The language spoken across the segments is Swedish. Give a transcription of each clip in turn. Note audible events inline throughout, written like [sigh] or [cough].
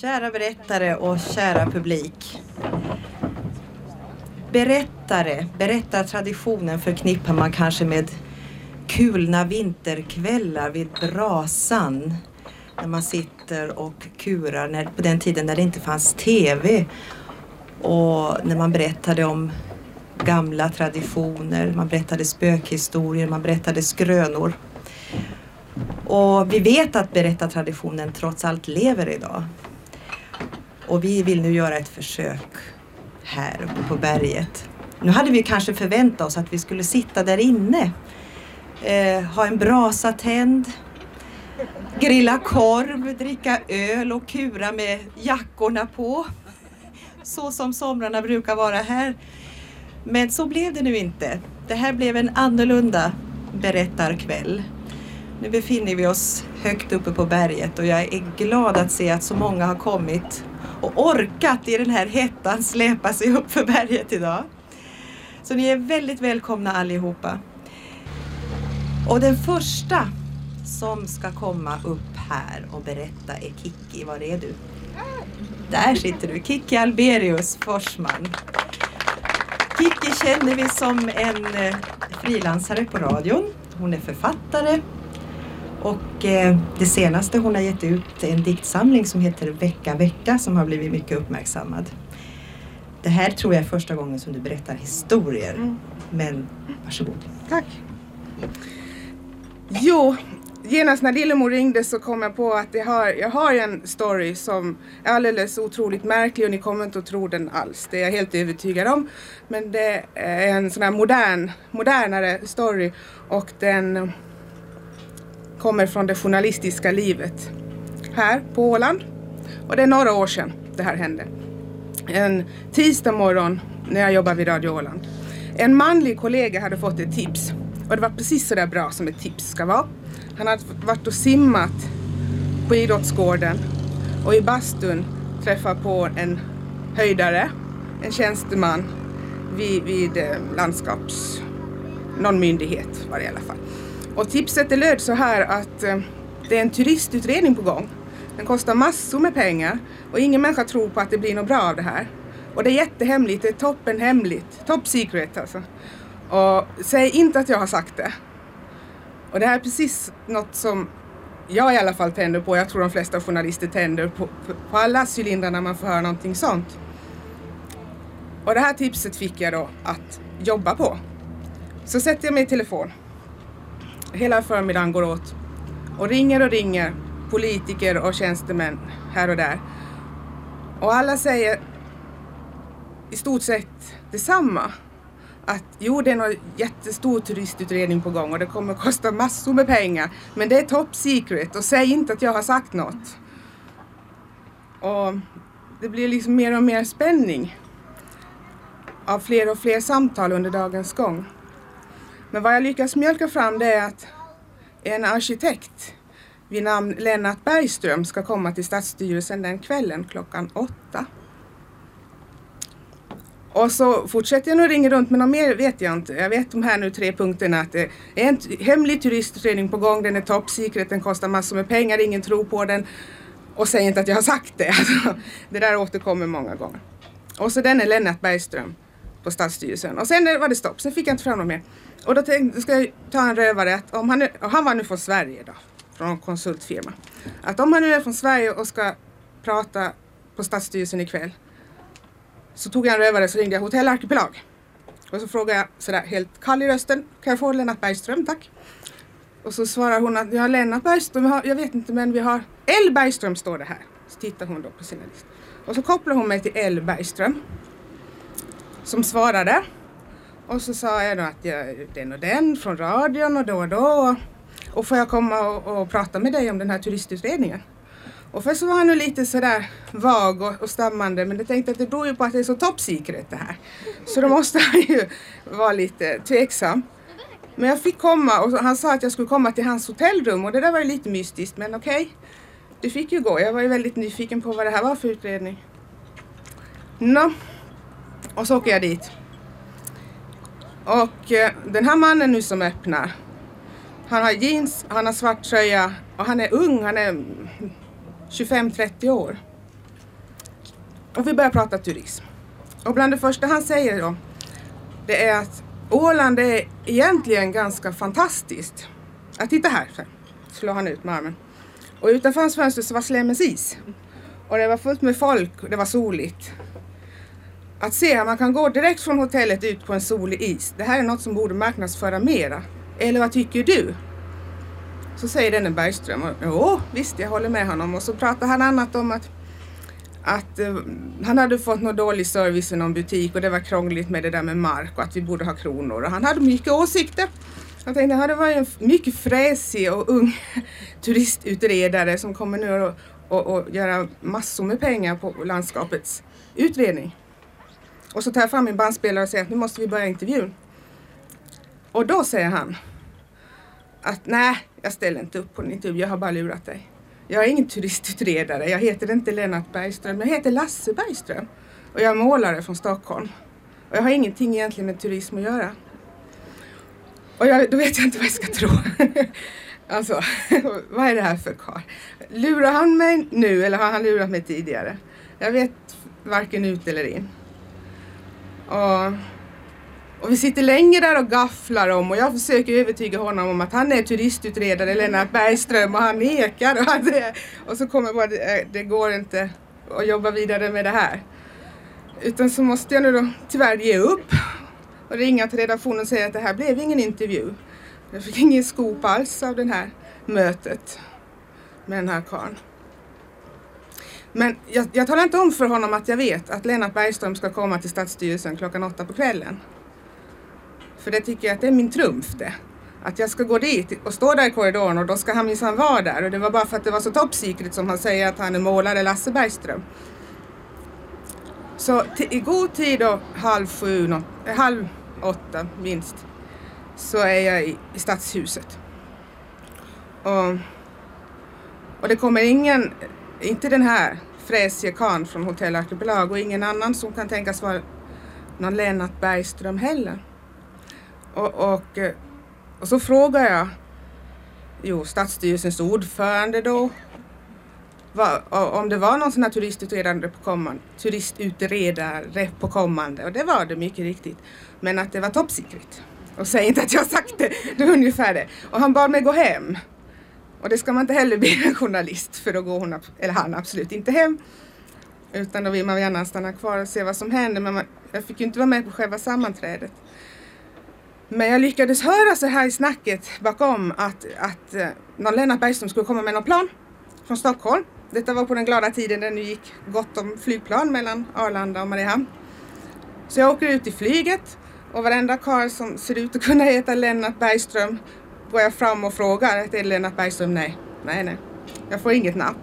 Kära berättare och kära publik. Berättare, berättartraditionen förknippar man kanske med kulna vinterkvällar vid brasan. När man sitter och kurar när, på den tiden när det inte fanns TV. Och när man berättade om gamla traditioner, man berättade spökhistorier, man berättade skrönor. Och vi vet att berättartraditionen trots allt lever idag. Och vi vill nu göra ett försök här uppe på berget. Nu hade vi kanske förväntat oss att vi skulle sitta där inne, eh, ha en brasa tänd, grilla korv, dricka öl och kura med jackorna på. Så som somrarna brukar vara här. Men så blev det nu inte. Det här blev en annorlunda berättarkväll. Nu befinner vi oss högt uppe på berget och jag är glad att se att så många har kommit och orkat i den här hettan släpa sig upp för berget idag. Så ni är väldigt välkomna allihopa. Och den första som ska komma upp här och berätta är Kikki. Var är du? Där sitter du, Kikki Alberius Forsman. Kikki känner vi som en eh, frilansare på radion. Hon är författare och eh, det senaste hon har gett ut är en diktsamling som heter Vecka vecka som har blivit mycket uppmärksammad. Det här tror jag är första gången som du berättar historier. Mm. Men varsågod. Tack. Jo, genast när Lillemor ringde så kom jag på att jag har, jag har en story som är alldeles otroligt märklig och ni kommer inte att tro den alls. Det är jag helt övertygad om. Men det är en sån här modern, modernare story och den kommer från det journalistiska livet här på Åland. Och det är några år sedan det här hände. En tisdag morgon när jag jobbade vid Radio Åland. En manlig kollega hade fått ett tips och det var precis så där bra som ett tips ska vara. Han hade varit och simmat på idrottsgården och i bastun träffat på en höjdare, en tjänsteman vid, vid eh, landskaps... någon myndighet var det i alla fall. Och tipset det löd så här att eh, det är en turistutredning på gång. Den kostar massor med pengar och ingen människa tror på att det blir något bra av det här. Och det är jättehemligt, det är toppen hemligt, top secret alltså. Och säg inte att jag har sagt det. Och det här är precis något som jag i alla fall tänder på, jag tror de flesta journalister tänder på, på alla cylindrar när man får höra någonting sånt. Och det här tipset fick jag då att jobba på. Så sätter jag mig i telefon. Hela förmiddagen går åt och ringer och ringer politiker och tjänstemän här och där. Och alla säger i stort sett detsamma. Att jo, det är en jättestor turistutredning på gång och det kommer kosta massor med pengar. Men det är top secret och säg inte att jag har sagt något. Och det blir liksom mer och mer spänning av fler och fler samtal under dagens gång. Men vad jag lyckas mjölka fram det är att en arkitekt vid namn Lennart Bergström ska komma till Stadsstyrelsen den kvällen klockan åtta. Och så fortsätter jag nog ringa runt men något mer vet jag inte. Jag vet de här nu tre punkterna att det är en hemlig turistutredning på gång, den är top secret, den kostar massor med pengar, ingen tror på den. Och säg inte att jag har sagt det. [laughs] Alltså, det där återkommer många gånger. Och så den är Lennart Bergström på Stadsstyrelsen. Och sen var det stopp, sen fick jag inte fram något mer. Och då tänkte ska jag ta en rövare, att om han, nu, och han var nu från Sverige då, från en konsultfirma. Att om han nu är från Sverige och ska prata på Stadsstyrelsen ikväll så tog jag en rövare så ringde jag Hotell Arkipelag. Och så frågade jag sådär helt kall i rösten, kan jag få Lennart Bergström tack? Och så svarar hon att ja Lennart Bergström, har, jag vet inte men vi har L Bergström står det här. Så tittar hon då på sina listor. Och så kopplar hon mig till L Bergström. Som svarade. Och så sa jag då att jag den och den från radion och då och då. Och får jag komma och, och prata med dig om den här turistutredningen? Och först var han nu lite sådär vag och, och stammande men jag tänkte att det beror ju på att det är så top secret det här. Så då måste han ju vara lite tveksam. Men jag fick komma och han sa att jag skulle komma till hans hotellrum och det där var ju lite mystiskt men okej. Okay. Det fick ju gå. Jag var ju väldigt nyfiken på vad det här var för utredning. Nå, och så åker jag dit. Och eh, den här mannen nu som öppnar, han har jeans, han har svart tröja och han är ung, han är 25-30 år. och vi börjar prata turism. Och bland det första han säger då, det är att Åland är egentligen ganska fantastiskt. Att titta här, slår han ut med armen. Och utanför hans fönster så var Slemens is. Och det var fullt med folk och det var soligt. Att se att man kan gå direkt från hotellet ut på en solig is, det här är något som borde marknadsföra mera. Eller vad tycker du? Så säger denne Bergström, ja jo visst jag håller med honom. Och så pratar han annat om att, att uh, han hade fått någon dålig service i någon butik och det var krångligt med det där med mark och att vi borde ha kronor. Och han hade mycket åsikter. Jag tänkte, han var en mycket fräsig och ung [laughs] turistutredare som kommer nu att och, och göra massor med pengar på landskapets utredning. Och så tar jag fram min bandspelare och säger att nu måste vi börja intervjun. Och då säger han att nej, jag ställer inte upp på en intervju, jag har bara lurat dig. Jag är ingen turistutredare, jag heter inte Lennart Bergström, jag heter Lasse Bergström. Och jag är målare från Stockholm. Och jag har ingenting egentligen med turism att göra. Och jag, då vet jag inte vad jag ska tro. [laughs] alltså, [laughs] vad är det här för karl? Lurar han mig nu eller har han lurat mig tidigare? Jag vet varken ut eller in. Och, och vi sitter länge där och gafflar om och jag försöker övertyga honom om att han är turistutredare, Lennart Bergström, och han nekar. [laughs] Och, han, och så kommer bara, det, det går inte att jobba vidare med det här. Utan så måste jag nu då tyvärr ge upp och ringa till redaktionen och säga att det här blev ingen intervju. Jag fick ingen skop alls av det här mötet med den här karln. Men jag, jag talar inte om för honom att jag vet att Lennart Bergström ska komma till Stadsstyrelsen klockan åtta på kvällen. För det tycker jag att det är min trumf det. Att jag ska gå dit och stå där i korridoren och då ska han minsann vara där. Och det var bara för att det var så top secret som han säger att han är målare Lasse Bergström. Så i god tid då, halv sju, no, eh, halv åtta minst, så är jag i, i Stadshuset. Och, och det kommer ingen inte den här fräsige karln från Hotell Arkipelag och ingen annan som kan tänkas vara någon Lennart Bergström heller. Och, och, eh, och så frågar jag jo, Stadsstyrelsens ordförande då va, om det var någon sån här turistutredare på kommande, turistutredare på kommande och det var det mycket riktigt. Men att det var top secret. Och säg inte att jag sagt det, det var ungefär det. Och han bad mig gå hem. Och det ska man inte heller bli en journalist för då går hon, eller han absolut inte hem. Utan då vill man gärna stanna kvar och se vad som händer. Men man, jag fick ju inte vara med på själva sammanträdet. Men jag lyckades höra så här i snacket bakom att, att eh, någon Lennart Bergström skulle komma med någon plan från Stockholm. Detta var på den glada tiden när det gick gott om flygplan mellan Arlanda och Mariehamn. Så jag åker ut i flyget och varenda karl som ser ut att kunna heta Lennart Bergström går jag fram och frågar till Lennart Bergström, nej, nej, nej, jag får inget napp.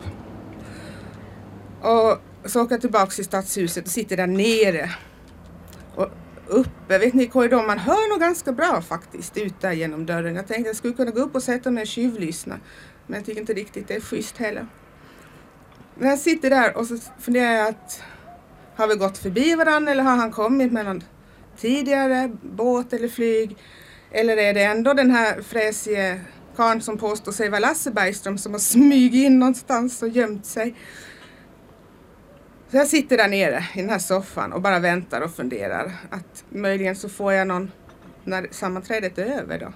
Och så åker jag tillbaks till stadshuset och sitter där nere. Och uppe, vet ni, i korridoren, man hör nog ganska bra faktiskt ut där genom dörren. Jag tänkte jag skulle kunna gå upp och sätta mig och tjuvlyssna. Men jag tycker inte riktigt det är schysst heller. När jag sitter där och så funderar jag att har vi gått förbi varandra eller har han kommit med någon tidigare båt eller flyg? Eller är det ändå den här fräsige karln som påstår sig vara Lasse Bergström som har smugit in någonstans och gömt sig? Så jag sitter där nere i den här soffan och bara väntar och funderar att möjligen så får jag någon när sammanträdet är över då.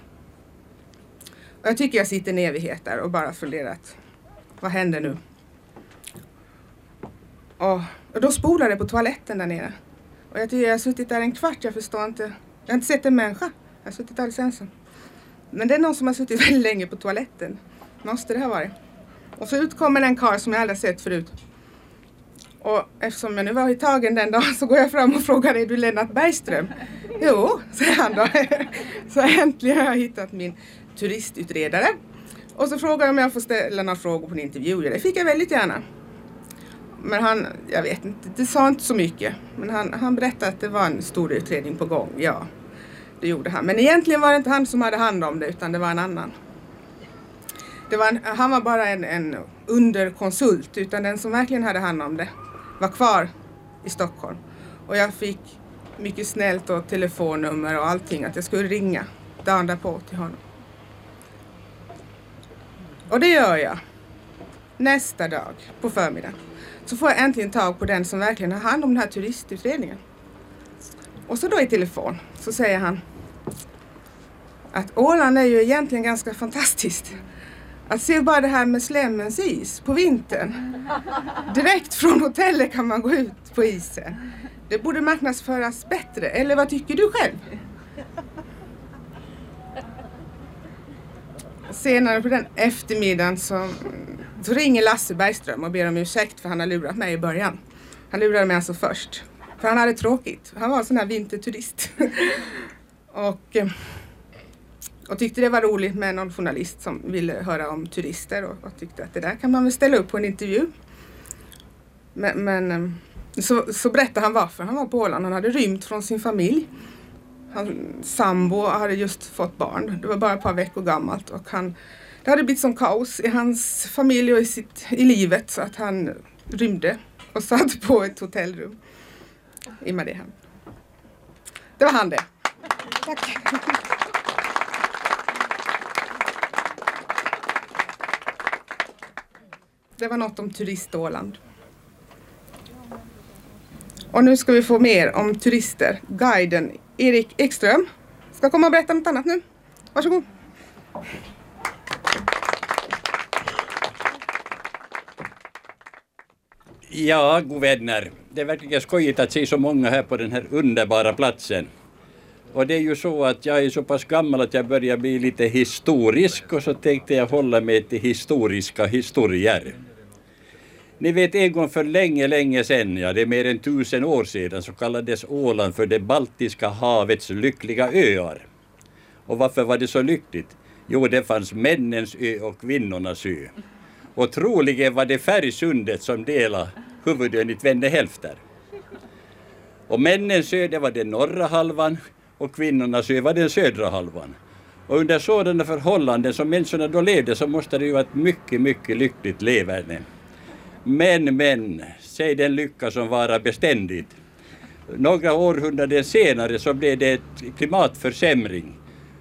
Och jag tycker jag sitter en evighet där och bara funderar att vad händer nu? Och, och då spolar det på toaletten där nere. Och jag tycker jag har suttit där en kvart, jag förstår inte. Jag har inte sett en människa. Jag har suttit alldeles ensam. Men det är någon som har suttit [laughs] väldigt länge på toaletten. Måste det ha varit. Och så utkommer en karl som jag aldrig sett förut. Och eftersom jag nu var i tagen den dagen så går jag fram och frågar är du Lennart Bergström? Jo, säger han då. [laughs] Så äntligen har jag hittat min turistutredare. Och så frågar jag om jag får ställa några frågor på en intervju. Det fick jag väldigt gärna. Men han, jag vet inte, det sa inte så mycket. Men han, han berättade att det var en stor utredning på gång, ja. Det gjorde han. Men egentligen var det inte han som hade hand om det utan det var en annan. Det var en, han var bara en, en underkonsult utan den som verkligen hade hand om det var kvar i Stockholm. Och jag fick mycket snällt och telefonnummer och allting att jag skulle ringa dagen därpå till honom. Och det gör jag. Nästa dag på förmiddagen. Så får jag äntligen tag på den som verkligen har hand om den här turistutredningen. Och så då i telefon så säger han att Åland är ju egentligen ganska fantastiskt. Att se bara det här med Slemmens is på vintern. Direkt från hotellet kan man gå ut på isen. Det borde marknadsföras bättre, eller vad tycker du själv? Senare på den eftermiddagen så, så ringer Lasse Bergström och ber om ursäkt för han har lurat mig i början. Han lurade mig alltså först. För han hade tråkigt. Han var en sån här vinterturist. [laughs] och, eh, och tyckte det var roligt med någon journalist som ville höra om turister och, och tyckte att det där kan man väl ställa upp på en intervju. Men, men eh, så, så berättade han varför han var på Åland. Han hade rymt från sin familj. Hans sambo hade just fått barn. Det var bara ett par veckor gammalt och han, det hade blivit sån kaos i hans familj och i, sitt, i livet så att han rymde och satt på ett hotellrum i Mariehamn. Det var han det. Tack. Det var något om turist-Åland. Och nu ska vi få mer om turister. Guiden Erik Ekström ska komma och berätta något annat nu. Varsågod. Ja, god vänner. Det är verkligen skojigt att se så många här på den här underbara platsen. Och det är ju så att jag är så pass gammal att jag börjar bli lite historisk och så tänkte jag hålla mig till historiska historier. Ni vet en gång för länge, länge sedan, ja det är mer än tusen år sedan, så kallades Åland för det Baltiska havets lyckliga öar. Och varför var det så lyckligt? Jo, det fanns männens ö och kvinnornas ö. Och troligen var det Färgsundet som delade huvudön i tvenne hälfter. Och männens ö, det var den norra halvan och kvinnornas ö var den södra halvan. Och under sådana förhållanden som människorna då levde så måste det ju vara ett mycket, mycket lyckligt leverne. Men, men, säg den lycka som varar beständigt. Några århundraden senare så blev det ett klimatförsämring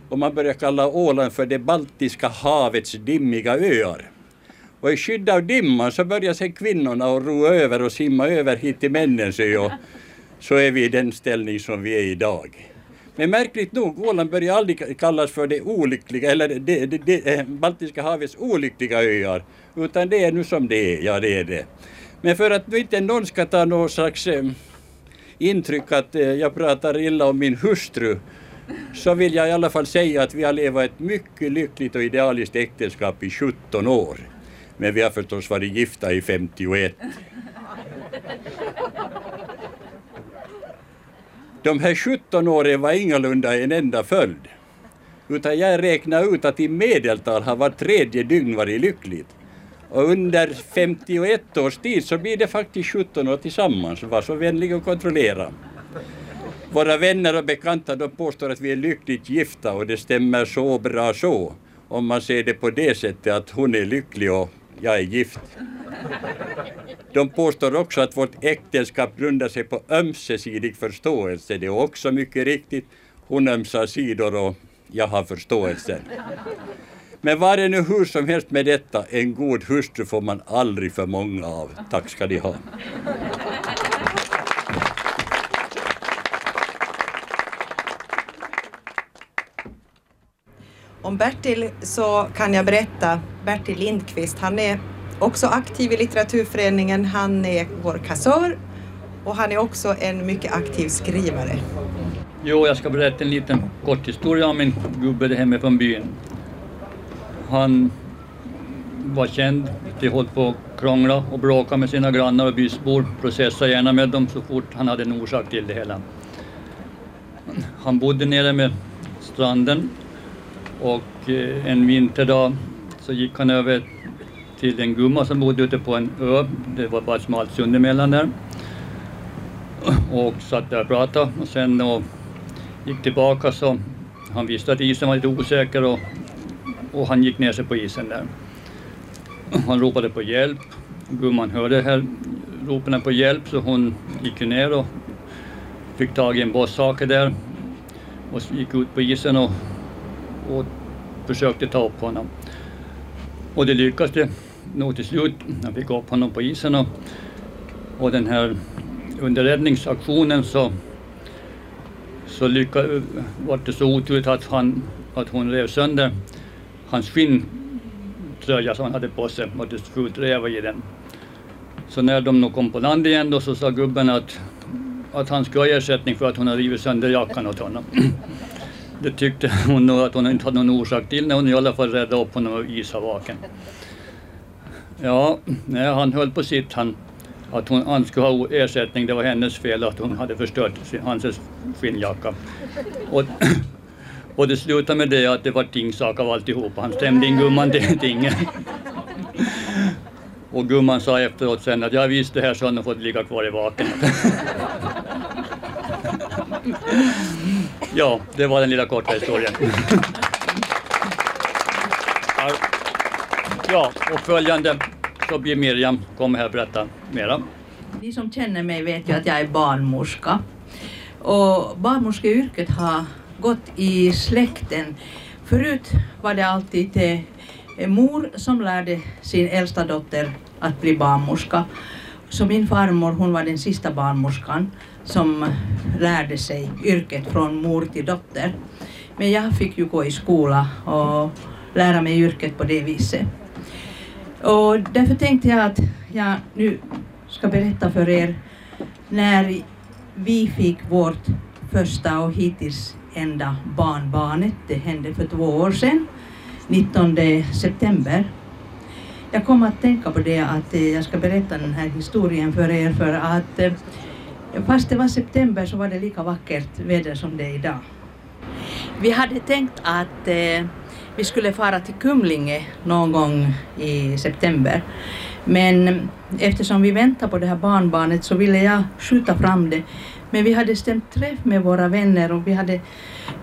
och man började kalla Åland för det Baltiska havets dimmiga öar. Och i skydd av dimman så börjar sen kvinnorna att ro över och simma över hit till männens ö och så är vi i den ställning som vi är idag. Men märkligt nog, Åland börjar aldrig kallas för det olyckliga, eller det, det, det, eh, Baltiska havets olyckliga öar, utan det är nu som det är, ja det är det. Men för att inte någon ska ta någon slags eh, intryck att eh, jag pratar illa om min hustru, så vill jag i alla fall säga att vi har levat ett mycket lyckligt och idealiskt äktenskap i 17 år. Men vi har förstås varit gifta i 51. De här 17 åren var ingalunda en enda följd. Utan jag räknar ut att i medeltal har var tredje dygn varit lyckligt. Och under 51 års tid så blir det faktiskt 17 år tillsammans. Var så vänlig och kontrollera. Våra vänner och bekanta de påstår att vi är lyckligt gifta och det stämmer så bra så. Om man ser det på det sättet att hon är lycklig och jag är gift. De påstår också att vårt äktenskap grundar sig på ömsesidig förståelse. Det är också mycket riktigt. Hon ömsar sidor och jag har förståelse. Men var det nu hur som helst med detta, en god hustru får man aldrig för många av. Tack ska ni ha. Om Bertil så kan jag berätta, Bertil Lindqvist, han är också aktiv i litteraturföreningen, han är vår kassör och han är också en mycket aktiv skrivare. Jo, jag ska berätta en liten kort historia om min gubbe hemifrån byn. Han var känd, de höll på att krångla och bråka med sina grannar och bysbor, processa gärna med dem så fort han hade en orsak till det hela. Han bodde nere med stranden och eh, en vinterdag så gick han över till en gumma som bodde ute på en ö. Det var bara ett smalt sund emellan där. Och satt där och pratade och sen och gick tillbaka så han visste att isen var lite osäker och, och han gick ner sig på isen där. Han ropade på hjälp. Gumman hörde här ropen på hjälp så hon gick ner och fick tag i en bossake där och gick ut på isen och, och försökte ta upp honom. Och det lyckades det nog till slut. Jag fick upp honom på isen och Och den här under räddningsaktionen så, så lyckades, var det så oturligt att, han, att hon rev sönder hans skinntröja som han hade på sig och det skulle räva i den. Så när de nog kom på land igen då så sa gubben att, att han skulle ha ersättning för att hon hade rivit sönder jackan åt honom. [clears throat] Det tyckte [laughs] hon nog att hon inte hade någon orsak till när hon i alla fall räddade upp honom ur ishavaken. Ja, nej, han höll på sitt. Han, att hon, han skulle ha ersättning, det var hennes fel att hon hade förstört sin, hans skinnjacka. Och, [clears throat] och det slutade med det att det var tingsak av alltihopa. Han stämde in gumman till tinget. [laughs] Och gumman sa efteråt sen att jag visste det här så han fått ligga kvar i vaken. [laughs] ja, det var den lilla korta historien. Ja, och följande så blir Miriam kommer här och berätta mera. Ni som känner mig vet ju att jag är barnmorska. Och barnmorskeyrket har gått i släkten. Förut var det alltid mor som lärde sin äldsta dotter att bli barnmorska. Så min farmor hon var den sista barnmorskan som lärde sig yrket från mor till dotter. Men jag fick ju gå i skola och lära mig yrket på det viset. Och därför tänkte jag att jag nu ska berätta för er när vi fick vårt första och hittills enda barnbarnet. Det hände för två år sedan, 19 september. Jag kom att tänka på det att jag ska berätta den här historien för er för att eh, fast det var september så var det lika vackert väder som det är idag. Vi hade tänkt att eh, vi skulle fara till Kumlinge någon gång i september. Men eftersom vi väntar på det här barnbarnet så ville jag skjuta fram det. Men vi hade stämt träff med våra vänner och vi hade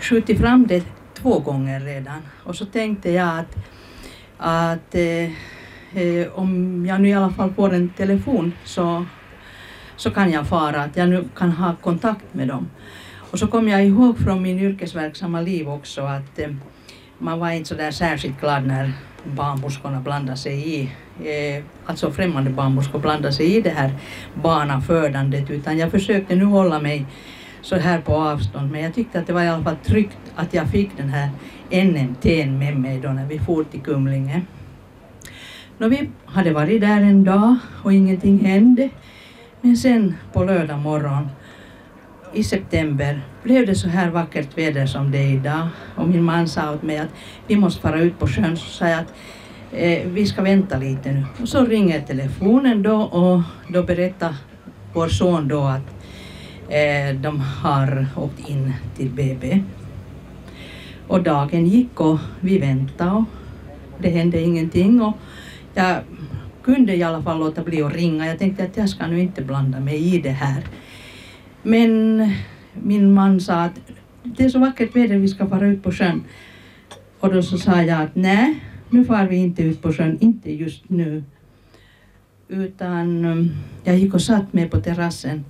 skjutit fram det två gånger redan. Och så tänkte jag att, att eh, eh om jag nu i alla fall får en telefon så, så kan jag fara, att jag nu kan ha kontakt med dem. Och så kom jag ihåg från min yrkesverksamma liv också att eh, man var inte så där särskilt glad när barnmorskorna blandade sig i, eh, alltså främmande barnmorskor blandade sig i det här barnafödandet utan jag försökte nu hålla mig så här på avstånd men jag tyckte att det var i alla fall tryggt att jag fick den här NMT med mig då när vi for till Kumlinge. Nå, vi hade varit där en dag och ingenting hände men sen på lördag morgon i september blev det så här vackert väder som det är idag och min man sa åt mig att vi måste fara ut på sjön så sa jag att eh, vi ska vänta lite nu. Och så ringer telefonen då och då berättar vår son då att eh, de har åkt in till BB. Och dagen gick och vi väntade och det hände ingenting och jag kunde i alla fall låta bli att ringa. Jag tänkte att jag ska nu inte blanda mig i det här. Men min man sa att det är så vackert väder, vi ska fara ut på sjön. Och då så sa jag att nej, nu far vi inte ut på sjön, inte just nu. Utan um, jag gick och satt mig på terrassen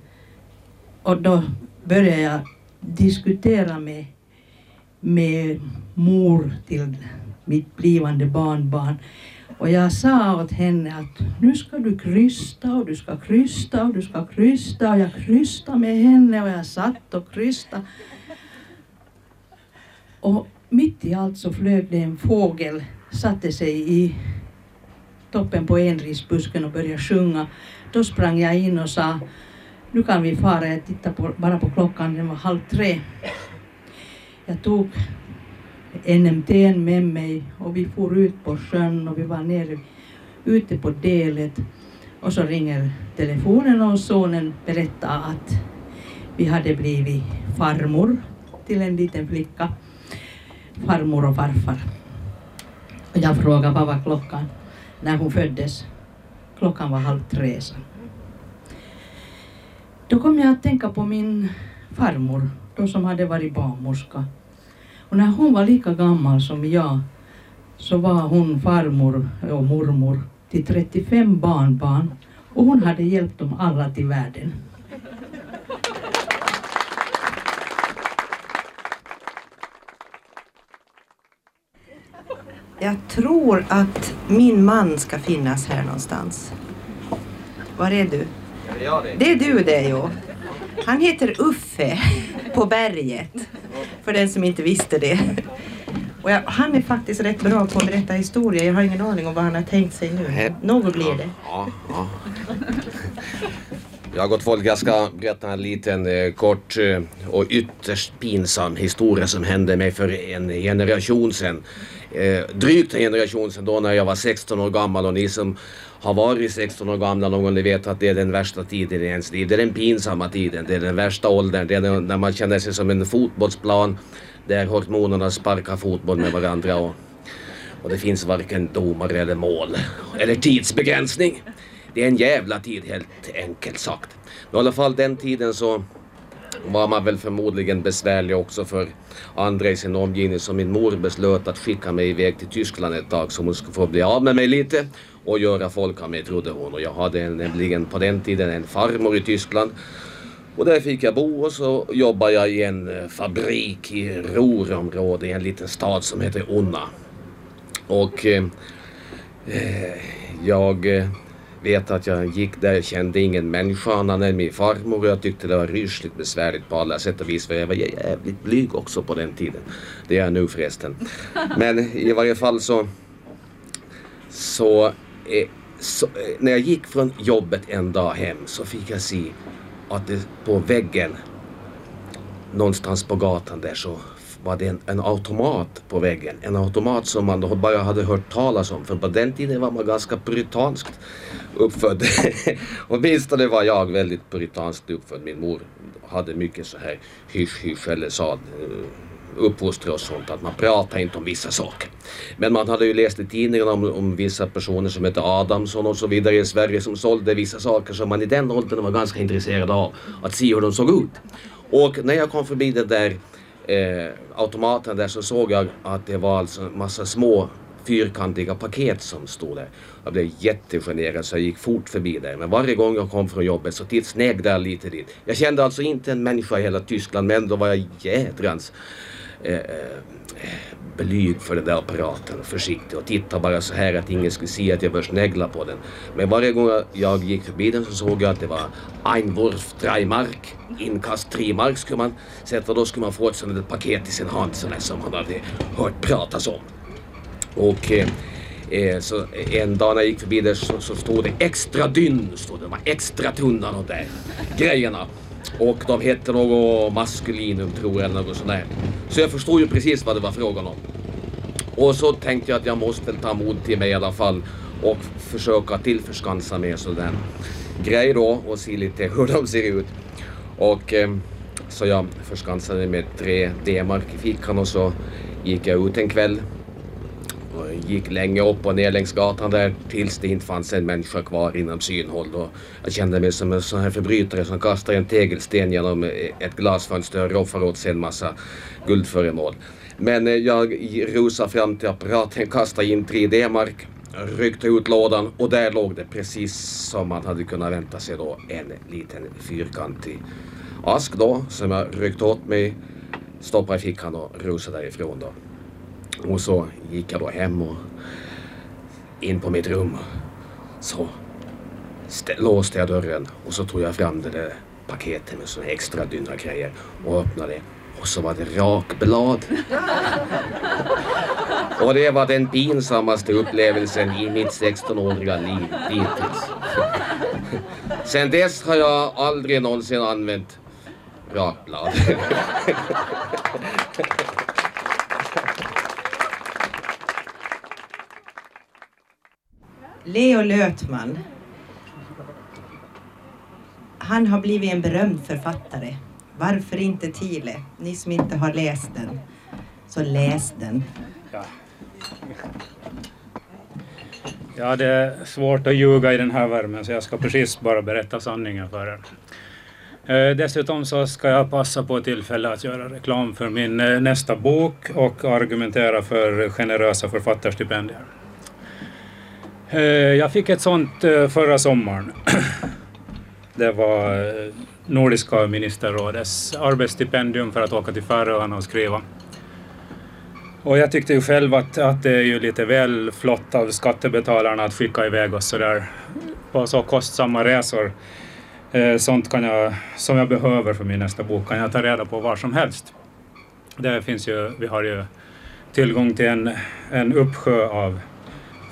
och då började jag diskutera med, med mor till mitt blivande barnbarn. Och jag sa åt henne att nu ska du krysta och du ska krysta och du ska krysta och jag krystade med henne och jag satt och krystade. Och mitt i allt så flög det en fågel, satte sig i toppen på enrisbusken och började sjunga. Då sprang jag in och sa nu kan vi fara. Jag tittade på, bara på klockan, den var halv tre. Jag tog NMT med mig och vi for ut på sjön och vi var nere ute på delet och så ringer telefonen och sonen berättar att vi hade blivit farmor till en liten flicka. Farmor och farfar. Och jag frågade vad var klockan när hon föddes. Klockan var halv tre. Då kom jag att tänka på min farmor, då som hade varit barnmorska. Och när hon var lika gammal som jag så var hon farmor och mormor till 35 barnbarn och hon hade hjälpt dem alla till världen. Jag tror att min man ska finnas här någonstans. Var är du? Det är du det jo. Han heter Uffe på berget. För den som inte visste det. Och jag, han är faktiskt rätt bra på att berätta historia. Jag har ingen aning om vad han har tänkt sig nu. Något blir det. Ja, ja. Jag har gott folk, jag ska berätta en liten eh, kort eh, och ytterst pinsam historia som hände mig för en generation sedan. Eh, drygt en generation sedan då när jag var 16 år gammal och ni som har varit 16 år gamla någon gång, ni vet att det är den värsta tiden i ens liv. Det är den pinsamma tiden, det är den värsta åldern, det är den, när man känner sig som en fotbollsplan där hormonerna sparkar fotboll med varandra och, och det finns varken domare eller mål eller tidsbegränsning. Det är en jävla tid helt enkelt sagt. Men i alla fall den tiden så var man väl förmodligen besvärlig också för andra i sin omgivning så min mor beslöt att skicka mig iväg till Tyskland ett tag så hon skulle få bli av med mig lite och göra folk av mig trodde hon och jag hade nämligen på den tiden en farmor i Tyskland och där fick jag bo och så jobbade jag i en eh, fabrik i Ruhrområdet i en liten stad som heter Unna. Och eh, eh jag eh, vet att jag gick där, kände ingen människa annan än min farmor och jag tyckte det var rysligt besvärligt på alla sätt och vis för jag var jävligt blyg också på den tiden. Det är jag nu förresten. [laughs] Men i varje fall så, så, eh, så eh, när jag gick från jobbet en dag hem så fick jag se att det på väggen någonstans på gatan där så var det en, en, automat på väggen. En automat som man bara hade hört talas om. För på den tiden var man ganska puritanskt uppfödd. [laughs] Åtminstone var jag väldigt puritanskt uppfödd. Min mor hade mycket så här hysch hysch eller sa eh, uppfostra och sånt, att man pratar inte om vissa saker. Men man hade ju läst i tidningarna om, om vissa personer som hette Adamsson och så vidare i Sverige som sålde vissa saker som man i den åldern var ganska intresserad av att se hur de såg ut. Och när jag kom förbi det där eh, automaten där så såg jag att det var alltså en massa små fyrkantiga paket som stod där. Jag blev jättegenerad så jag gick fort förbi där. Men varje gång jag kom från jobbet så snägde jag lite dit. Jag kände alltså inte en människa i hela Tyskland men då var jag jädrans eh, eh, blyg för den där apparaten och försiktig och tittade bara så här att ingen skulle se att jag började snegla på den. Men varje gång jag gick förbi den så såg jag att det var Einwurf 3 mark, inkast 3 mark skulle man sätta. Då skulle man få ett sånt där paket i sin hand sådär som man hade hört pratas om. Och eh, eh, så en dag när jag gick förbi där så, så stod det extra dynn, stod det. de var extra tunna de där grejerna. Och de hette något maskulinum tror jag eller något sånt där. Så jag förstod ju precis vad det var frågan om. Och så tänkte jag att jag måste väl ta mod till mig i alla fall och försöka tillförskansa mig sådär grej då och se lite hur de ser ut. Och eh, så jag förskansade mig med tre D-mark i fickan och så gick jag ut en kväll och gick länge upp och ner längs gatan där tills det inte fanns en människa kvar inom synhåll. Och jag kände mig som en sån här förbrytare som kastar en tegelsten genom ett glasfönster och roffar åt sig en massa guldföremål. Men eh, jag rusade fram till apparaten, kastade in 3D-mark, ryckte ut lådan och där låg det precis som man hade kunnat vänta sig då en liten fyrkantig ask då som jag ryckte åt mig, stoppade i fickan och rusade därifrån då. Och så gick jag då hem och in på mitt rum. Så låste jag dörren och så tog jag fram det där paketet med såna extra dynna grejer och öppnade och så var det rakblad. och det var den pinsammaste upplevelsen i mitt 16-åriga liv dittills. Sen dess har jag aldrig någonsin använt rakblad. Leo Lötman. Han har blivit en berömd författare. Varför inte Tile? Ni som inte har läst den, så läs den. Ja. ja, det är svårt att ljuga i den här värmen så jag ska precis bara berätta sanningen för er. Eh, dessutom så ska jag passa på tillfälle att göra reklam för min eh, nästa bok och argumentera för generösa författarstipendier. Eh, jag fick ett sånt eh, förra sommaren. [clears throat] Det var eh, Nordiska ministerrådets arbetsstipendium för att åka till Färöarna och skriva. Och jag tyckte ju själv att, att det är ju lite väl flott av skattebetalarna att skicka iväg oss sådär på så kostsamma resor. Sånt kan jag, som jag behöver för min nästa bok kan jag ta reda på var som helst. Det finns ju, vi har ju tillgång till en, en uppsjö av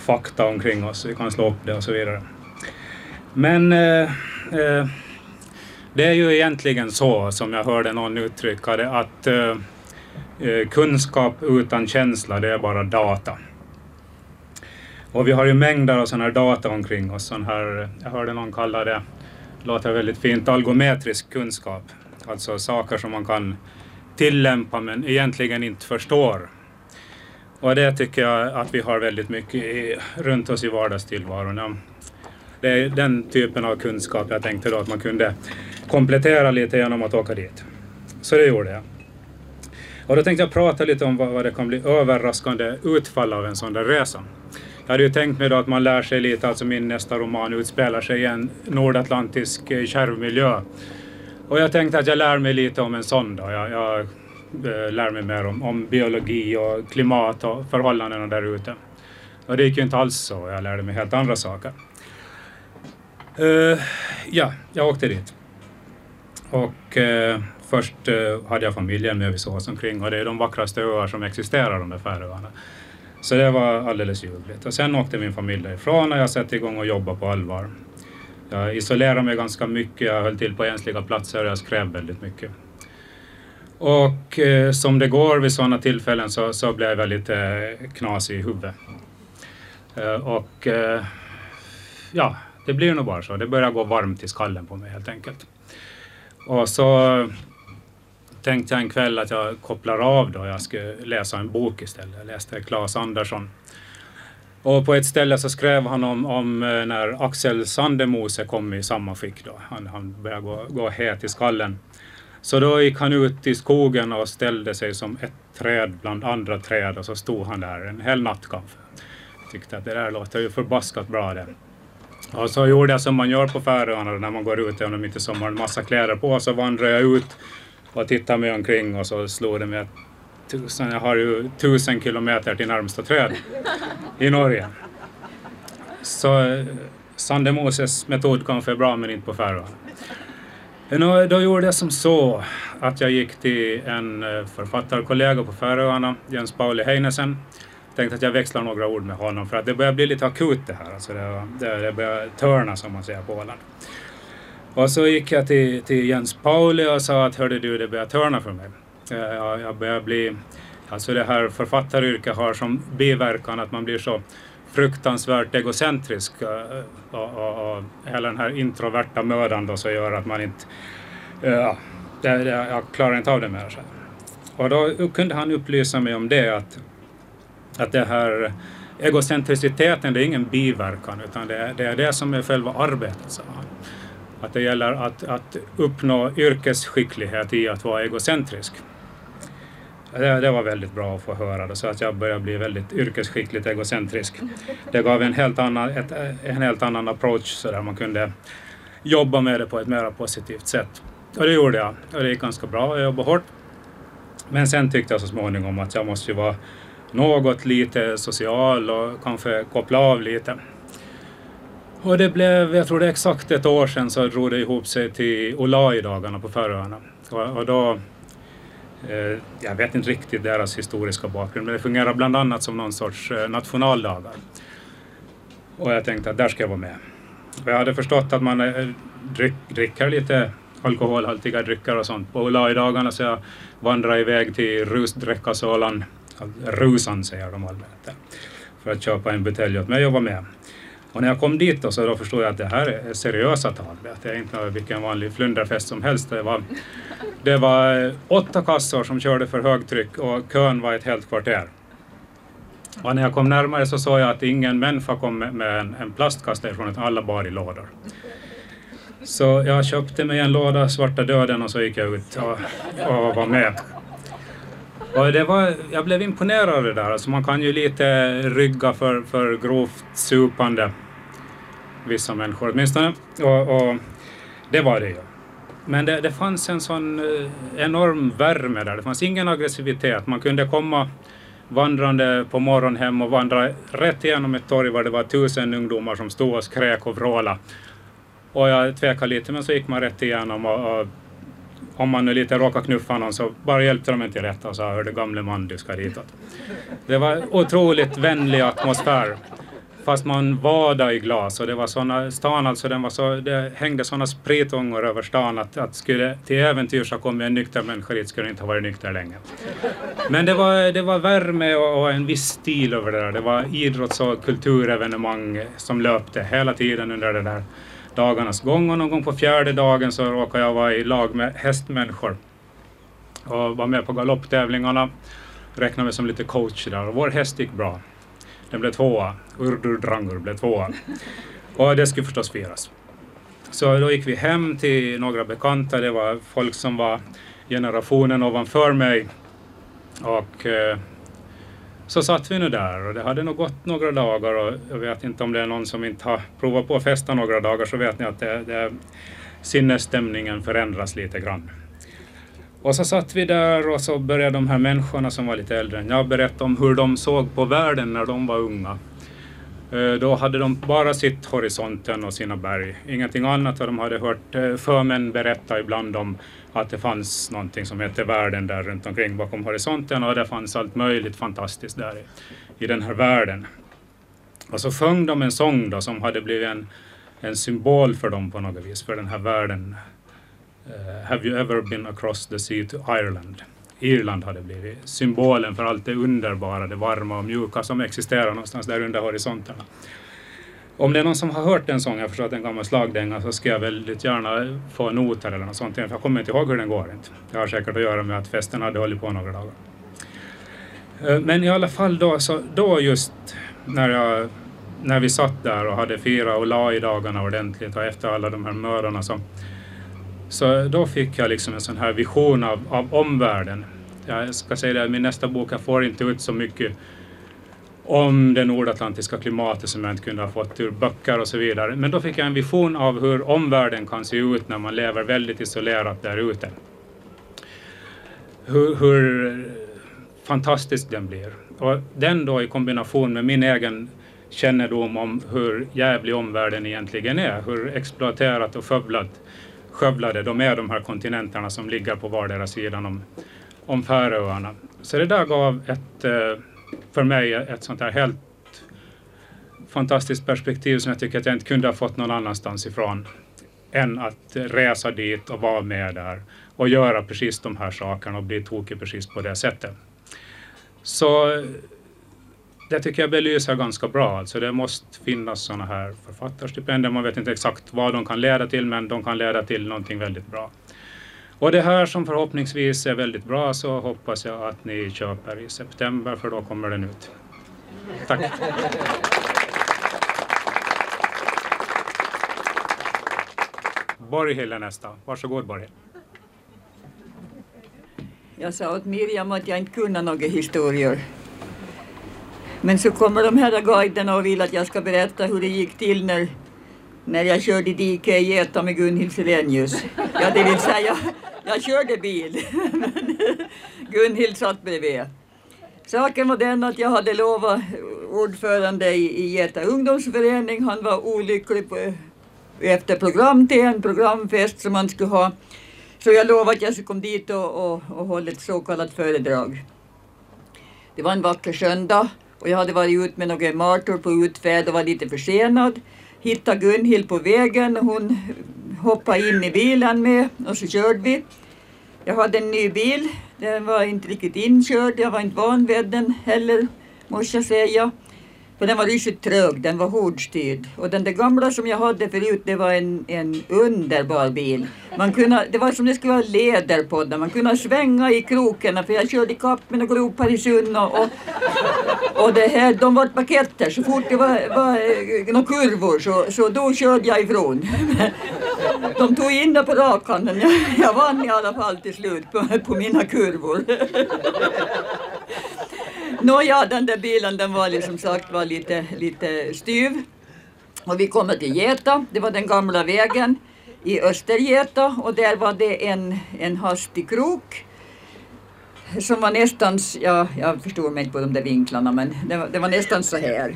fakta omkring oss, vi kan slå upp det och så vidare. Men eh, eh, det är ju egentligen så, som jag hörde någon uttrycka det, att eh, eh, kunskap utan känsla, det är bara data. Och vi har ju mängder av sådana här data omkring oss. Sån här, jag hörde någon kalla det, låter väldigt fint, algometrisk kunskap. Alltså saker som man kan tillämpa men egentligen inte förstår. Och det tycker jag att vi har väldigt mycket i, runt oss i vardagstillvaron. Det är den typen av kunskap jag tänkte då att man kunde komplettera lite genom att åka dit. Så det gjorde jag. Och då tänkte jag prata lite om vad, vad det kan bli överraskande utfall av en sån där resa. Jag hade ju tänkt mig då att man lär sig lite, alltså min nästa roman utspelar sig i en nordatlantisk eh, kärvmiljö. Och jag tänkte att jag lär mig lite om en sån då. Jag, jag Eh, lära mig mer om, om, biologi och klimat och förhållandena där ute. Och det gick ju inte alls så, jag lärde mig helt andra saker. Uh, ja, jag åkte dit. Och uh, först uh, hade jag familjen med, vi oss omkring och det är de vackraste öar som existerar, de där Färöarna. Så det var alldeles ljuvligt. Och sen åkte min familj därifrån och jag satte igång och jobbade på allvar. Jag isolerade mig ganska mycket, jag höll till på ensliga platser och jag skrev väldigt mycket. Och eh, som det går vid sådana tillfällen så, så blev jag lite eh, knasig i huvudet. Eh, och eh, ja, det blir nog bara så. Det börjar gå varmt i skallen på mig helt enkelt. Och så tänkte jag en kväll att jag kopplar av då. Jag skulle läsa en bok istället. Jag läste Claes Andersson. Och på ett ställe så skrev han om, om eh, när Axel Sandemose kom i samma skick då. Han, han började gå, gå het i skallen. Så då gick han ut i skogen och ställde sig som ett träd bland andra träd och så stod han där en hel natt kanske. Tyckte att det där låter ju förbaskat bra det. Och så gjorde jag som man gör på Färöarna när man går ut, även om inte sommar, en massa kläder på, så vandrade jag ut och tittade mig omkring och så slog det mig att tusen, jag har ju tusen kilometer till närmsta träd i Norge. Så eh, Sandemoses metod kanske är bra men inte på Färöarna. Eh, då gjorde jag som så att jag gick till en eh, författarkollega på Färöarna, Jens Pauli Heinesen. Tänkte att jag växlar några ord med honom för att det börjar bli lite akut det här. Alltså det, det, det börjar törna som man säger på Åland. Och så gick jag till, till Jens Pauli och sa att hörde du, det börjar törna för mig. Eh, jag, jag börjar bli, alltså det här författaryrket har som biverkan att man blir så fruktansvärt egocentrisk eh, och, och, och hela den här introverta mödan då som gör att man inte, eh, ja, det, det, jag klarar inte av det mer. Och då kunde han upplysa mig om det att, att det här egocentriciteten det är ingen biverkan utan det, det är det som är själva arbetet, sa han. Att det gäller att, att uppnå yrkesskicklighet i att vara egocentrisk. Det, det, var väldigt bra att få höra det, så att jag började bli väldigt yrkesskickligt egocentrisk. Det gav en helt annan, ett, en helt annan approach så där man kunde jobba med det på ett mer positivt sätt. Och det gjorde jag. Och det gick ganska bra, jag jobbade hårt. Men sen tyckte jag så småningom att jag måste ju vara något lite social och kanske koppla av lite. Och det blev, jag tror det är exakt ett år sedan så drog det ihop sig till Olai-dagarna på Färöarna. Och, och då, Eh, jag vet inte riktigt deras historiska bakgrund, men det fungerar bland annat som någon sorts eh, nationaldagar. Och jag tänkte att där ska jag vara med. Och jag hade förstått att man eh, drick, dricker lite alkoholhaltiga drycker och sånt på Olai-dagarna så jag vandrade iväg till Rusdräckasålan, Rusan säger de allmänt, eh, för att köpa en butelj åt mig och vara med. Och när jag kom dit då, så då förstod jag att det här är seriösa tag. Det är inte vilken vanlig flunderfest som helst. Det var, det var eh, åtta kassor som körde för högtryck och kön var ett helt kvarter. Och när jag kom närmare så såg jag att ingen människa kom med en, en plastkasse därifrån, utan alla bar i lådor. Så jag köpte mig en låda Svarta döden och så gick jag ut och, och var med. Och det var, jag blev imponerad av det där. Alltså man kan ju lite rygga för, för grovt supande, vissa människor åtminstone. Och, och det var det ju. Men det, det fanns en sån eh, enorm värme där. Det fanns ingen aggressivitet. Man kunde komma vandrande på morgonen hem och vandra rätt igenom ett torg där det var tusen ungdomar som stod och skrek och vrålade. Och jag tvekade lite men så gick man rätt igenom och, och om man nu lite råkade knuffa någon så bara hjälpte de en till rätta och sa hördu gamle man du ska ditåt. Det var otroligt vänlig atmosfär. Fast man vadade i glas och det var såna, stan alltså den var så, det hängde sådana spritångor över stan att, att skulle till äventyrs ha kommit en nykter människa dit skulle inte ha varit nykter länge. Men det var, det var värme och, och en viss stil över det där. Det var idrotts och kulturevenemang som löpte hela tiden under den där dagarnas gång och någon gång på fjärde dagen så råkade jag vara i lag med hästmänniskor och var med på galopptävlingarna. Räknade mig som lite coach där och vår häst gick bra. Den blev tvåa. Urdur Drangur blev tvåa. Och det skulle förstås firas. Så då gick vi hem till några bekanta. Det var folk som var generationen ovanför mig. Och eh, så satt vi nu där och det hade nog gått några dagar och jag vet inte om det är någon som inte har provat på att festa några dagar så vet ni att det, det, sinnesstämningen förändras lite grann. Och så satt vi där och så började de här människorna som var lite äldre än jag berätta om hur de såg på världen när de var unga. Eh, då hade de bara sitt horisonten och sina berg, ingenting annat. Och de hade hört eh, förmän berätta ibland om att det fanns någonting som hette världen där runt omkring bakom horisonten och det fanns allt möjligt fantastiskt där i, i den här världen. Och så sjöng de en sång då som hade blivit en, en symbol för dem på något vis, för den här världen. Uh, have you ever been across the sea to Ireland? Irland hade blivit symbolen för allt det underbara, det varma och mjuka som existerar någonstans där under horisonterna. Om det är någon som har hört den sången, jag förstår att det är en gammal slagdänga, så ska jag väldigt gärna få noter eller något sånt. För jag kommer inte ihåg hur den går inte. Det har säkert att göra med att festen hade hållit på några dagar. Eh, men i alla fall då, så då just när, jag, när vi satt där och hade firat och la i dagarna ordentligt och efter alla de här mördarna, så, så då fick jag liksom en sån här vision av, av omvärlden. Jag ska säga det, min nästa bok, jag får inte ut så mycket om det nordatlantiska klimatet som jag inte kunde ha fått ur böcker och så vidare. Men då fick jag en vision av hur omvärlden kan se ut när man lever väldigt isolerat där ute. Hur, hur fantastisk den blir. Och den då i kombination med min egen kännedom om hur jävlig omvärlden egentligen är, hur exploaterat och skövlat, skövlade de är de här kontinenterna som ligger på vardera sidan om, om Färöarna. Så det där gav ett eh, för mig ett sånt här helt fantastiskt perspektiv som jag tycker att jag inte kunde ha fått någon annanstans ifrån än att resa dit och vara med där och göra precis de här sakerna och bli tokig precis på det sättet. Så det tycker jag belyser ganska bra. Alltså det måste finnas sådana här författarstipendier. Man vet inte exakt vad de kan leda till, men de kan leda till någonting väldigt bra. Och det här som förhoppningsvis är väldigt bra så hoppas jag att ni köper i september för då kommer den ut. Tack! Borghild är nästa. Varsågod Borghild. Jag sa åt Miriam att jag inte kunde några historier. Men så kommer de här guiderna och vill att jag ska berätta hur det gick till när, när jag körde i diket i Geta med Gunhild Selenius. Ja, det vill säga jag körde bil, [laughs] men Gunhild satt bredvid. Saken var den att jag hade lovat ordförande i, i Geta ungdomsförening, han var olycklig på, efter program till en programfest som han skulle ha. Så jag lovade att jag skulle komma dit och, och, och hålla ett så kallat föredrag. Det var en vacker söndag och jag hade varit ut med några martor på utfärd och var lite försenad. Hittade Gunhild på vägen och hon hoppade in i bilen med och så körde vi. Jag hade en ny bil, den var inte riktigt inkörd, jag var inte van vid den heller, måste jag säga. För den var riktigt trög, den var hårdstyrd. Och den där gamla som jag hade förut, det var en, en underbar bil. Man kunde, det var som det skulle vara läder på den, man kunde svänga i krokarna för jag körde ikapp med några gropar i sund och, och, och det här, de var paketter så fort det var, var eh, några kurvor så, så då körde jag ifrån. [laughs] De tog in det på rakhanden, jag, jag vann i alla fall till slut på, på mina kurvor. [laughs] Nåja, den där bilen den var liksom sagt var lite, lite styv. Och vi kommer till Geta, det var den gamla vägen i Östergeta och där var det en, en hastig krok som var nästan, ja, jag förstår mig inte på de där vinklarna men det var, det var nästan så här.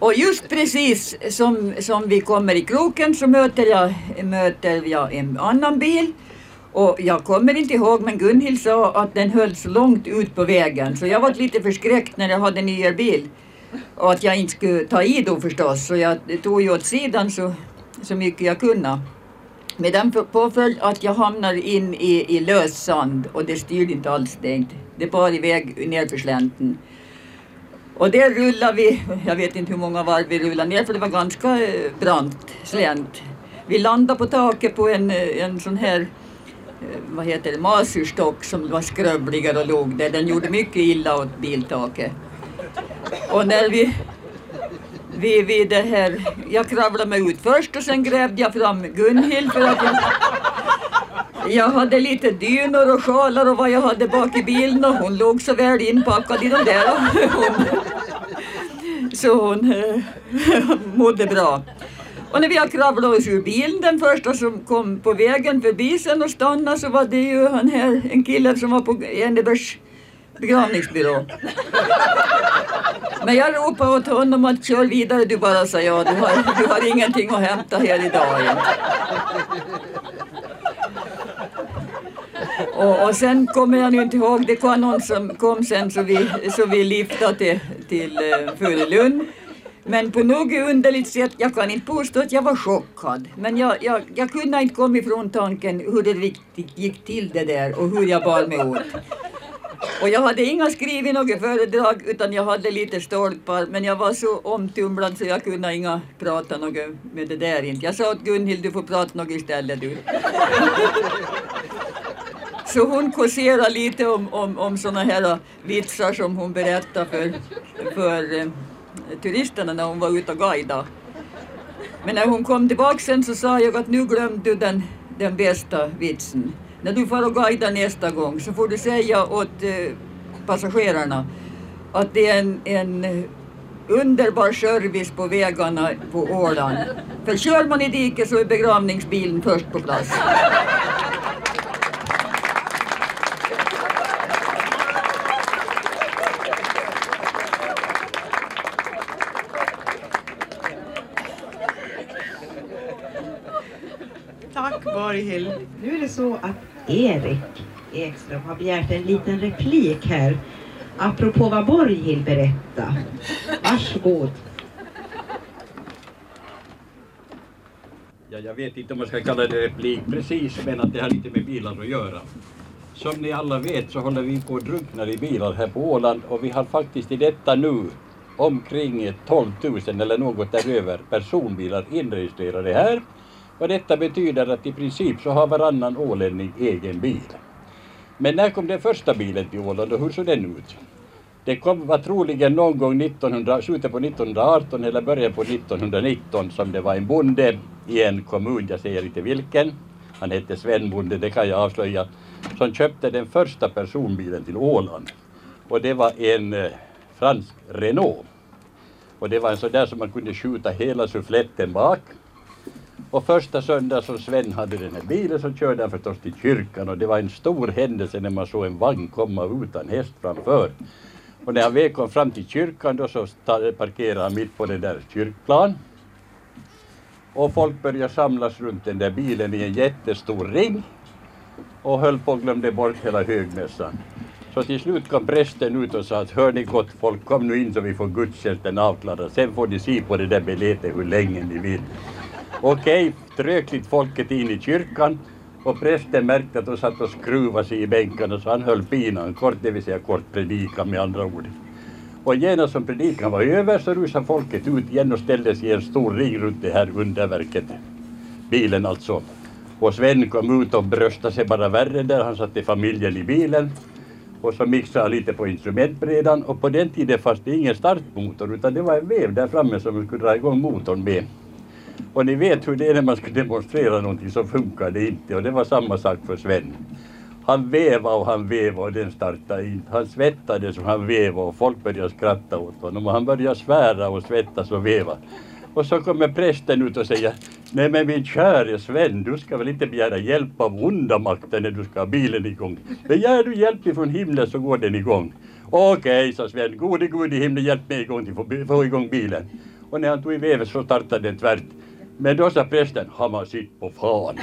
Och just precis som, som vi kommer i kroken så möter jag, möter jag en annan bil. Och jag kommer inte ihåg men Gunhild sa att den hölls långt ut på vägen så jag var lite förskräckt när jag hade nyare bil. Och att jag inte skulle ta i då förstås så jag tog ju åt sidan så, så mycket jag kunde. Med den påföljd att jag hamnar in i, i lös sand och det styrde inte alls det. Det bar iväg nerför slänten. Och där rullade vi, jag vet inte hur många varv vi rullade ner för det var ganska eh, brant slänt. Vi landade på taket på en, eh, en sån här Eh, vad heter det, masurstock som var skrövligare och låg där. Den gjorde mycket illa åt biltaket. Och när vi, vi, vi det här, jag kravlade mig ut först och sen grävde jag fram Gunhild för att jag, jag hade lite dynor och sjalar och vad jag hade bak i bilen och hon låg så väl inpackad i de där. Hon, så hon eh, [laughs] mådde bra. Och när vi har kravlat oss ur bilen, den första som kom på vägen förbi sen och stannade så var det ju han här, en kille som var på Ennebergs begravningsbyrå. Men jag ropade åt honom att kör vidare du bara, sa jag. Du har, du har ingenting att hämta här idag. Och, och sen kommer jag nu inte ihåg, det var någon som kom sen så vi, så vi liftade till, till eh, Furulund. Men på något underligt sätt, jag kan inte påstå att jag var chockad, men jag, jag, jag kunde inte komma ifrån tanken hur det riktigt gick till det där och hur jag bar mig åt. Och jag hade inga skrivit något föredrag utan jag hade lite stolpar men jag var så omtumlad så jag kunde inga prata något med det där inte. Jag sa åt Gunhild du får prata något istället du. Så hon kåserade lite om, om, om sådana här vitsar som hon berättade för, för eh, turisterna när hon var ute och guidade. Men när hon kom tillbaka sen så sa jag att nu glömde du den, den bästa vitsen. När du får och guida nästa gång så får du säga åt eh, passagerarna att det är en, en underbar service på vägarna på Åland. För kör man i diket så är begravningsbilen först på plats. Tack Borghild. Nu är det så att Erik Ekström har begärt en liten replik här. Apropå vad Borghild berättade. Varsågod. Ja, jag vet inte om man ska kalla det replik precis, men att det har lite med bilar att göra. Som ni alla vet så håller vi på att drunkna i bilar här på Åland och vi har faktiskt i detta nu omkring 12 000 eller något däröver personbilar inregistrerade här. Och detta betyder att i princip så har varannan ålänning egen bil. Men när kom den första bilen till Åland och hur såg den ut? Det kom, var troligen någon gång 1900, slutet på 1918 eller början på 1919 som det var en bonde i en kommun, jag säger inte vilken, han hette Sven Bonde, det kan jag avslöja, som köpte den första personbilen till Åland. Och det var en eh, fransk Renault. Och det var en sån där som man kunde skjuta hela suffletten bak. Och första söndagen som Sven hade den här bilen så körde han förstås till kyrkan och det var en stor händelse när man såg en vagn komma utan häst framför. Och när han väl kom fram till kyrkan då så parkerade han mitt på den där kyrkplan. Och folk började samlas runt den där bilen i en jättestor ring och höll på och glömde bort hela högmässan. Så till slut kom prästen ut och sa att hör ni gott folk, kom nu in så vi får gudstjänsten avklarad. Sen får ni se på det där biljetet hur länge ni vill. Okej, trökligt folket in i kyrkan och prästen märkte att de satt och skruvade sig i bänkarna så han höll pinan kort, det vill säga kort predikan med andra ord. Och genast som predikan var över så rusade folket ut igen och ställde sig i en stor ring runt det här underverket. Bilen alltså. Och Sven kom ut och bröstade sig bara värre där, han satte familjen i bilen. Och så mixade han lite på instrumentbrädan och på den tiden fanns det ingen startmotor utan det var en vev där framme som man skulle dra igång motorn med. Och ni vet hur det är när man ska demonstrera någonting så funkar det inte och det var samma sak för Sven. Han vevade och han vevade och den startade inte. Han svettades och han vevade och folk började skratta åt honom och han började svära och svettas och veva. Och så kommer prästen ut och säger Nej men min käre Sven, du ska väl inte begära hjälp av onda makter när du ska ha bilen igång. Begär du hjälp ifrån himlen så går den igång. Okej, sa Sven, gode gud i himlen hjälp mig igång till få, få igång bilen. Och när han tog i vevet så startade den tvärt. Men då sa prästen, har man sitt på fan.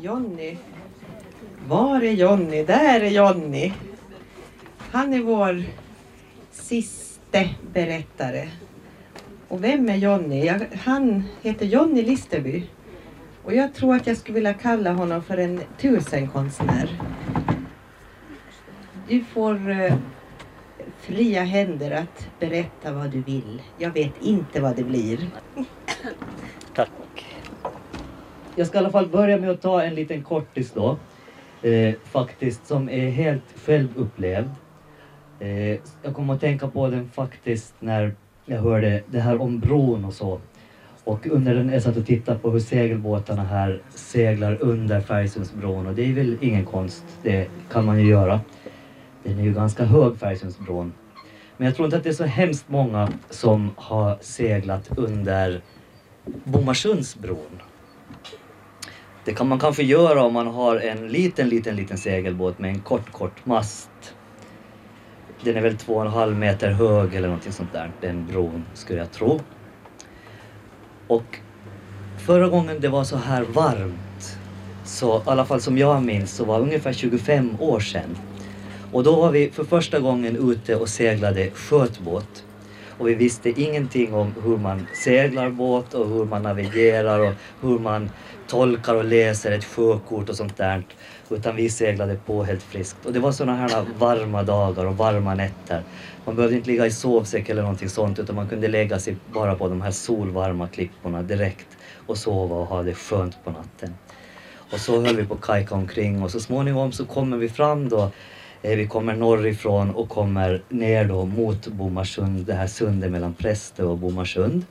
Jonny. Var är Jonny? Där är Jonny. Han är vår siste berättare. Och vem är Jonny? Han heter Jonny Listerby. Och jag tror att jag skulle vilja kalla honom för en tusenkonstnär. Du får eh, fria händer att berätta vad du vill. Jag vet inte vad det blir. [laughs] Tack. Jag ska i alla fall börja med att ta en liten kortis då. Eh, faktiskt som är helt självupplevd. Eh, jag kommer att tänka på den faktiskt när jag hörde det här om bron och så. Och under den, jag satt och tittade på hur segelbåtarna här seglar under Färgsundsbron och det är väl ingen konst, det kan man ju göra. Den är ju ganska hög, Färgsundsbron. Men jag tror inte att det är så hemskt många som har seglat under Bomarsundsbron. Det kan man kanske göra om man har en liten, liten, liten segelbåt med en kort, kort mast. Den är väl två och en halv meter hög eller någonting sånt där, den bron, skulle jag tro. Och förra gången det var så här varmt, så i alla fall som jag minns, så var det ungefär 25 år sedan. Och då var vi för första gången ute och seglade skötbåt. Och vi visste ingenting om hur man seglar båt och hur man navigerar och hur man tolkar och läser ett sjökort och sånt där. Utan vi seglade på helt friskt. Och det var sådana här varma dagar och varma nätter. Man behövde inte ligga i sovsäck eller någonting sånt utan man kunde lägga sig bara på de här solvarma klipporna direkt och sova och ha det skönt på natten. Och så höll vi på att kajka omkring och så småningom så kommer vi fram då Eh, vi kommer norrifrån och kommer ner då mot Bomarsund, det här sundet mellan Prästö och Bomarsund.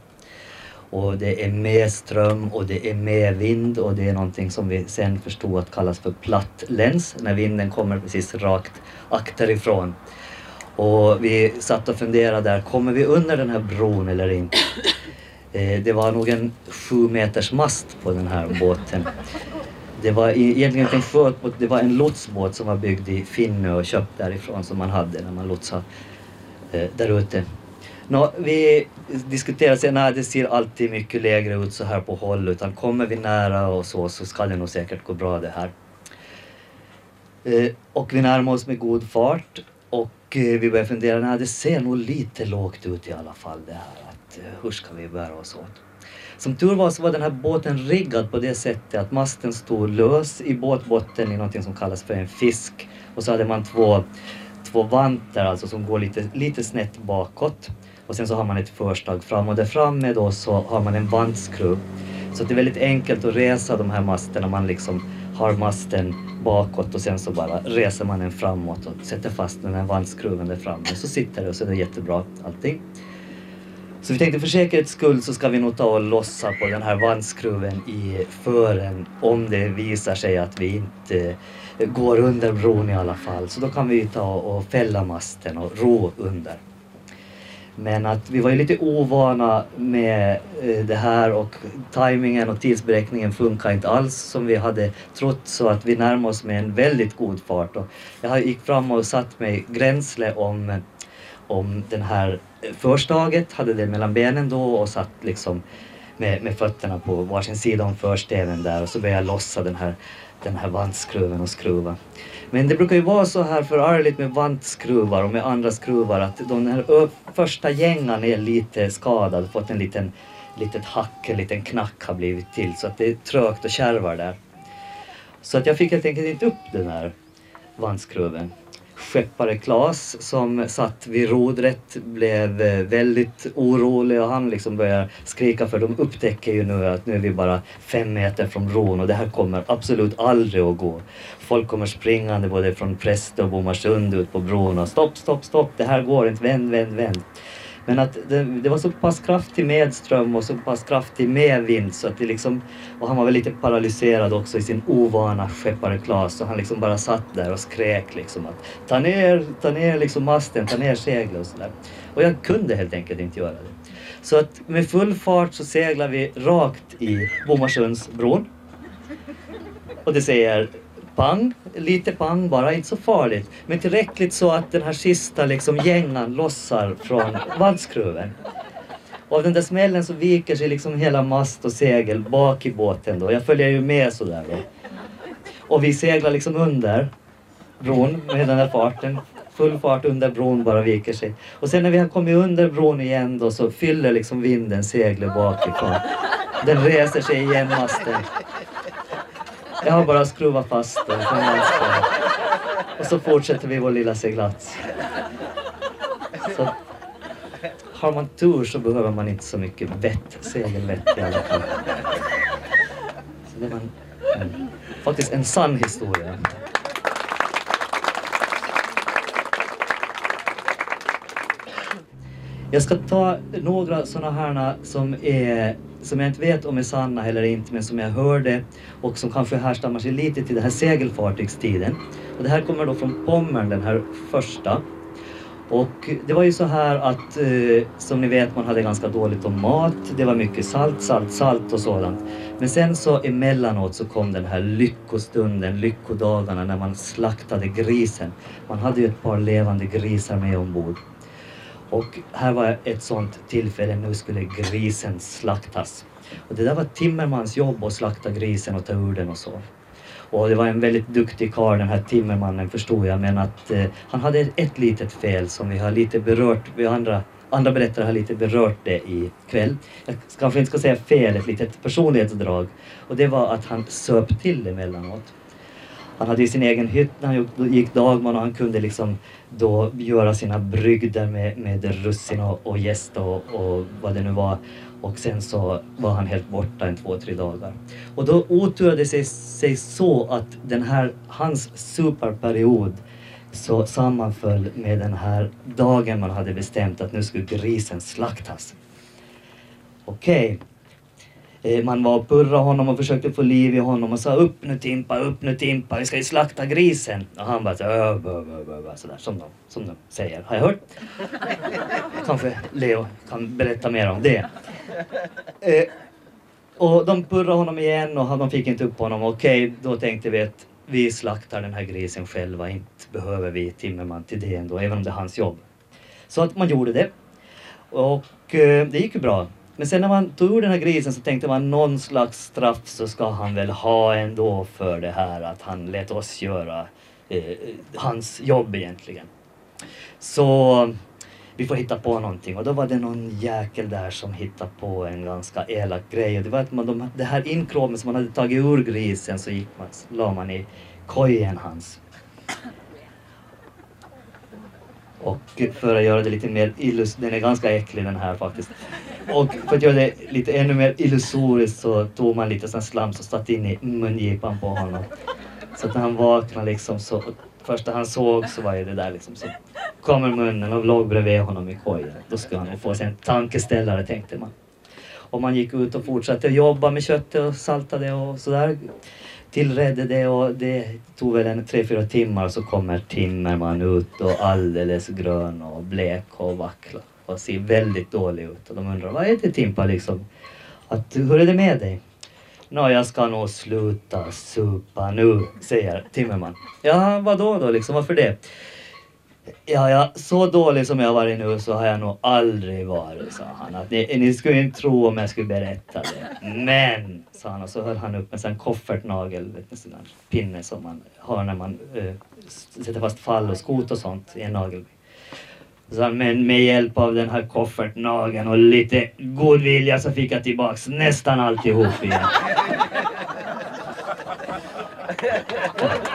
Och det är med ström och det är med vind och det är någonting som vi sen förstod att kallas för platt läns när vinden kommer precis rakt akterifrån. Och vi satt och funderade där, kommer vi under den här bron eller inte? Eh, det var nog en sju meters mast på den här båten. Det var egentligen en skötbåt, det var en lotsbåt som var byggd i Finnö och köpt därifrån som man hade när man lotsade eh, där ute. Nå, vi diskuterade sen, nej det ser alltid mycket lägre ut så här på håll utan kommer vi nära och så så ska det nog säkert gå bra det här. Eh, och vi närmar oss med god fart och eh, vi börjar fundera, nej det ser nog lite lågt ut i alla fall det här. Att, eh, hur ska vi bära oss åt? Som tur var så var den här båten riggad på det sättet att masten stod lös i båtbotten i någonting som kallas för en fisk. Och så hade man två, två vantar alltså som går lite, lite snett bakåt. Och sen så har man ett förstag fram och där framme då så har man en vantskruv. Så det är väldigt enkelt att resa de här masterna. Man liksom har masten bakåt och sen så bara reser man den framåt och sätter fast den här vantskruven där framme. Så sitter det och så är det jättebra allting. Så vi tänkte för säkerhets skull så ska vi nog ta och lossa på den här vantskruven i fören om det visar sig att vi inte går under bron i alla fall. Så då kan vi ta och fälla masten och ro under. Men att vi var ju lite ovana med eh, det här och tajmingen och tidsberäkningen funkar inte alls som vi hade trott så att vi närmade oss med en väldigt god fart. Och jag gick fram och satt mig gränsle om, om den här förstaget, hade det mellan benen då och satt liksom med, med fötterna på varsin sida om försteven där och så började jag lossa den här, den här vantskruven och skruva. Men det brukar ju vara så här förargligt med vantskruvar och med andra skruvar att de här första gängan är lite skadad, fått en liten litet hack, en liten knack har blivit till så att det är trögt och kärvar där. Så att jag fick helt enkelt inte upp den här vantskruven. Skeppare Klas som satt vid rodret blev eh, väldigt orolig och han liksom börjar skrika för de upptäcker ju nu att nu är vi bara fem meter från bron och det här kommer absolut aldrig att gå. Folk kommer springande både från Prästö och Bomarsund ut på bron och stopp, stopp, stopp, det här går inte, vänd, vänd, vänd. Men att det, det, var så pass kraftig medström och så pass kraftig medvind så att det liksom, och han var väl lite paralyserad också i sin ovana skeppareklas så han liksom bara satt där och skrek liksom att ta ner, ta ner liksom masten, ta ner seglet och sådär. Och jag kunde helt enkelt inte göra det. Så att med full fart så seglar vi rakt i Bomarsundsbron. Och det säger pang, lite pang bara, inte så farligt. Men tillräckligt så att den här sista liksom gängan lossar från [laughs] vantskruven. Och av den där smällen så viker sig liksom hela mast och segel bak i båten då. Jag följer ju med sådär då. Och vi seglar liksom under bron med den här farten. Full fart under bron bara viker sig. Och sen när vi har kommit under bron igen då så fyller liksom vinden seglet bakifrån. Den reser sig igen masten. Jag har bara skruvat fast den på vänster. Och så fortsätter vi vår lilla seglats. Så har man tur så behöver man inte så mycket vett, segelvett i alla fall. Så det var en, en, faktiskt en sann historia. Jag ska ta några sådana här som, är, som jag inte vet om är sanna eller inte, men som jag hörde och som kanske härstammar sig lite till den här segelfartygstiden. Och det här kommer då från Pommern, den här första. Och det var ju så här att, eh, som ni vet, man hade ganska dåligt om mat. Det var mycket salt, salt, salt och sådant. Men sen så emellanåt så kom den här lyckostunden, lyckodagarna när man slaktade grisen. Man hade ju ett par levande grisar med ombord. Och här var ett sånt tillfälle, nu skulle grisen slaktas. Och det där var Timmermans jobb att slakta grisen och ta ur den och så. Och det var en väldigt duktig karl den här timmermannen förstod jag, men att eh, han hade ett litet fel som vi har lite berört, vi andra, andra berättare har lite berört det i kväll. Jag kanske inte ska säga fel, ett litet personlighetsdrag. Och det var att han söp till emellanåt. Han hade ju sin egen hytt när han gick dagman och han kunde liksom då göra sina brygder med, med russin och, och gäst och, och vad det nu var. Och sen så var han helt borta en två, tre dagar. Och då oturade det sig, sig så att den här, hans superperiod så sammanföll med den här dagen man hade bestämt att nu skulle grisen slaktas. Okej, okay. Eh, man var och purrade honom och försökte få liv i honom och sa upp nu Timpa, upp nu Timpa, vi ska ju slakta grisen. Och han bara så, sådär som de, som de säger. Har jag hört? Kanske Leo kan berätta mer om det. Eh, och de purrade honom igen och de fick inte upp honom. Okej, då tänkte vi att vi slaktar den här grisen själva. Inte behöver vi Timmerman till det ändå, även om det är hans jobb. Så att man gjorde det. Och eh, det gick ju bra. Men sen när man tog ur den här grisen så tänkte man någon slags straff så ska han väl ha ändå för det här att han lät oss göra eh, hans jobb egentligen. Så vi får hitta på någonting och då var det någon jäkel där som hittade på en ganska elak grej och det var att man, de, det här inkråmet som man hade tagit ur grisen så gick man, la man i kojen hans. Och för att göra det lite mer illus, den är ganska äcklig den här faktiskt. Och för att göra det lite ännu mer illusoriskt så tog man lite sån slams och satte in i mungipan på honom. Så att när han vaknade liksom så, första han såg så var det där liksom så kommer munnen och låg bredvid honom i kojan. Då skulle han få sig en tankeställare tänkte man. Och man gick ut och fortsatte jobba med köttet och saltade och sådär tillredde det och det tog väl en tre, fyra timmar så kommer Timmerman ut och alldeles grön och blek och vacklar och ser väldigt dålig ut. Och de undrar, vad är det Timpa liksom? Att, hur är det med dig? Nå, jag ska nog sluta supa nu, säger Timmerman. Ja, vadå då liksom, varför det? Ja, ja, så dålig som jag har varit nu så har jag nog aldrig varit, sa han. Att ni, ni skulle inte tro om jag skulle berätta det. Men, sa han och så höll han upp en sån koffertnagel, en sån pinne som man har när man uh, sätter fast fall och skot och sånt i en nagel. Så men med hjälp av den här koffertnageln och lite god vilja så fick jag tillbaks nästan alltihop igen. [laughs]